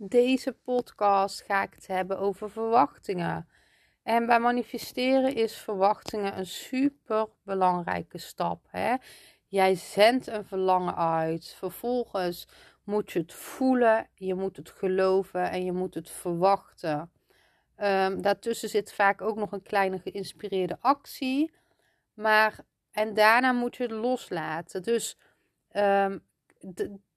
Deze podcast ga ik het hebben over verwachtingen. En bij manifesteren is verwachtingen een super belangrijke stap. Hè? Jij zendt een verlangen uit. Vervolgens moet je het voelen, je moet het geloven en je moet het verwachten. Um, daartussen zit vaak ook nog een kleine geïnspireerde actie. Maar, en daarna moet je het loslaten. Dus um,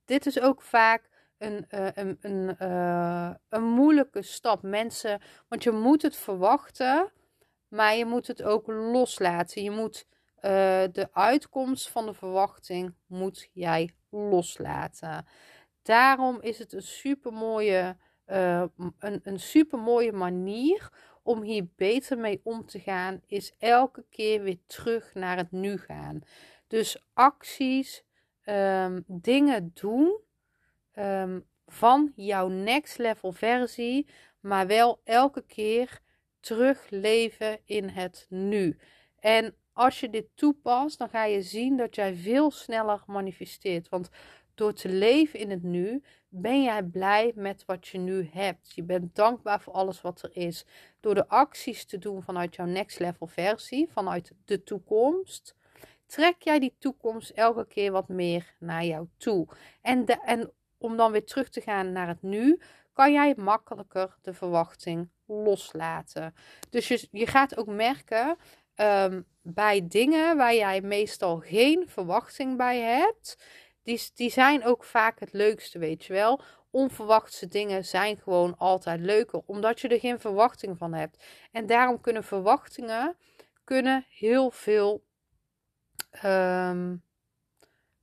dit is ook vaak een, uh, een, een, uh, een moeilijke stap. Mensen, want je moet het verwachten, maar je moet het ook loslaten. Je moet uh, de uitkomst van de verwachting moet jij loslaten. Daarom is het een super mooie, een, een super mooie manier om hier beter mee om te gaan, is elke keer weer terug naar het nu gaan. Dus acties, um, dingen doen um, van jouw next level versie, maar wel elke keer terugleven in het nu. En als je dit toepast, dan ga je zien dat jij veel sneller manifesteert. Want door te leven in het nu, ben jij blij met wat je nu hebt. Je bent dankbaar voor alles wat er is. Door de acties te doen vanuit jouw next level versie, vanuit de toekomst, trek jij die toekomst elke keer wat meer naar jou toe. En, de, en om dan weer terug te gaan naar het nu, kan jij makkelijker de verwachting loslaten. Dus je, je gaat ook merken um, bij dingen waar jij meestal geen verwachting bij hebt, die, die zijn ook vaak het leukste, weet je wel. Onverwachte dingen zijn gewoon altijd leuker, omdat je er geen verwachting van hebt. En daarom kunnen verwachtingen kunnen heel veel um,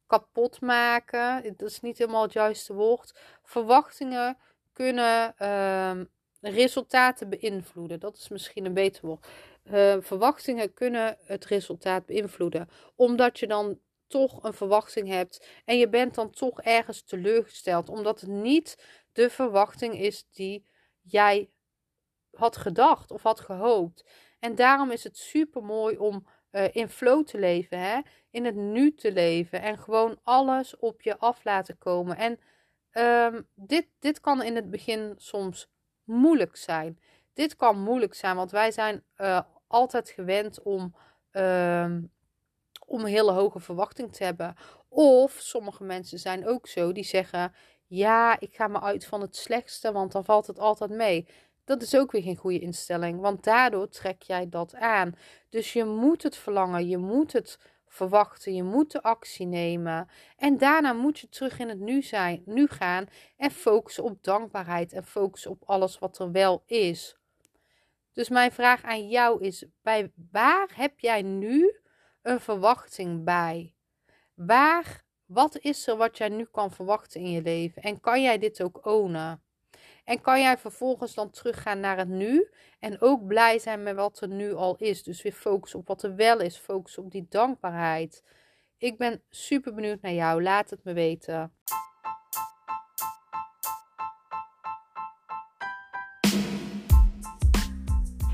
kapot maken. Dat is niet helemaal het juiste woord. Verwachtingen kunnen um, resultaten beïnvloeden. Dat is misschien een beter woord. Uh, verwachtingen kunnen het resultaat beïnvloeden. Omdat je dan toch een verwachting hebt en je bent dan toch ergens teleurgesteld. Omdat het niet de verwachting is die jij had gedacht of had gehoopt. En daarom is het super mooi om uh, in flow te leven, hè? in het nu te leven en gewoon alles op je af laten komen. En um, dit, dit kan in het begin soms moeilijk zijn. Dit kan moeilijk zijn, want wij zijn uh, altijd gewend om, uh, om een hele hoge verwachting te hebben. Of sommige mensen zijn ook zo, die zeggen: Ja, ik ga me uit van het slechtste, want dan valt het altijd mee. Dat is ook weer geen goede instelling, want daardoor trek jij dat aan. Dus je moet het verlangen, je moet het verwachten, je moet de actie nemen. En daarna moet je terug in het nu, zijn, nu gaan en focussen op dankbaarheid en focussen op alles wat er wel is. Dus mijn vraag aan jou is: bij waar heb jij nu een verwachting bij? Waar, wat is er wat jij nu kan verwachten in je leven? En kan jij dit ook ownen? En kan jij vervolgens dan teruggaan naar het nu en ook blij zijn met wat er nu al is. Dus weer focus op wat er wel is, focus op die dankbaarheid. Ik ben super benieuwd naar jou. Laat het me weten.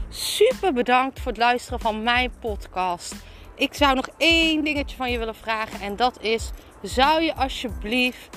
Super bedankt voor het luisteren van mijn podcast. Ik zou nog één dingetje van je willen vragen en dat is: zou je alsjeblieft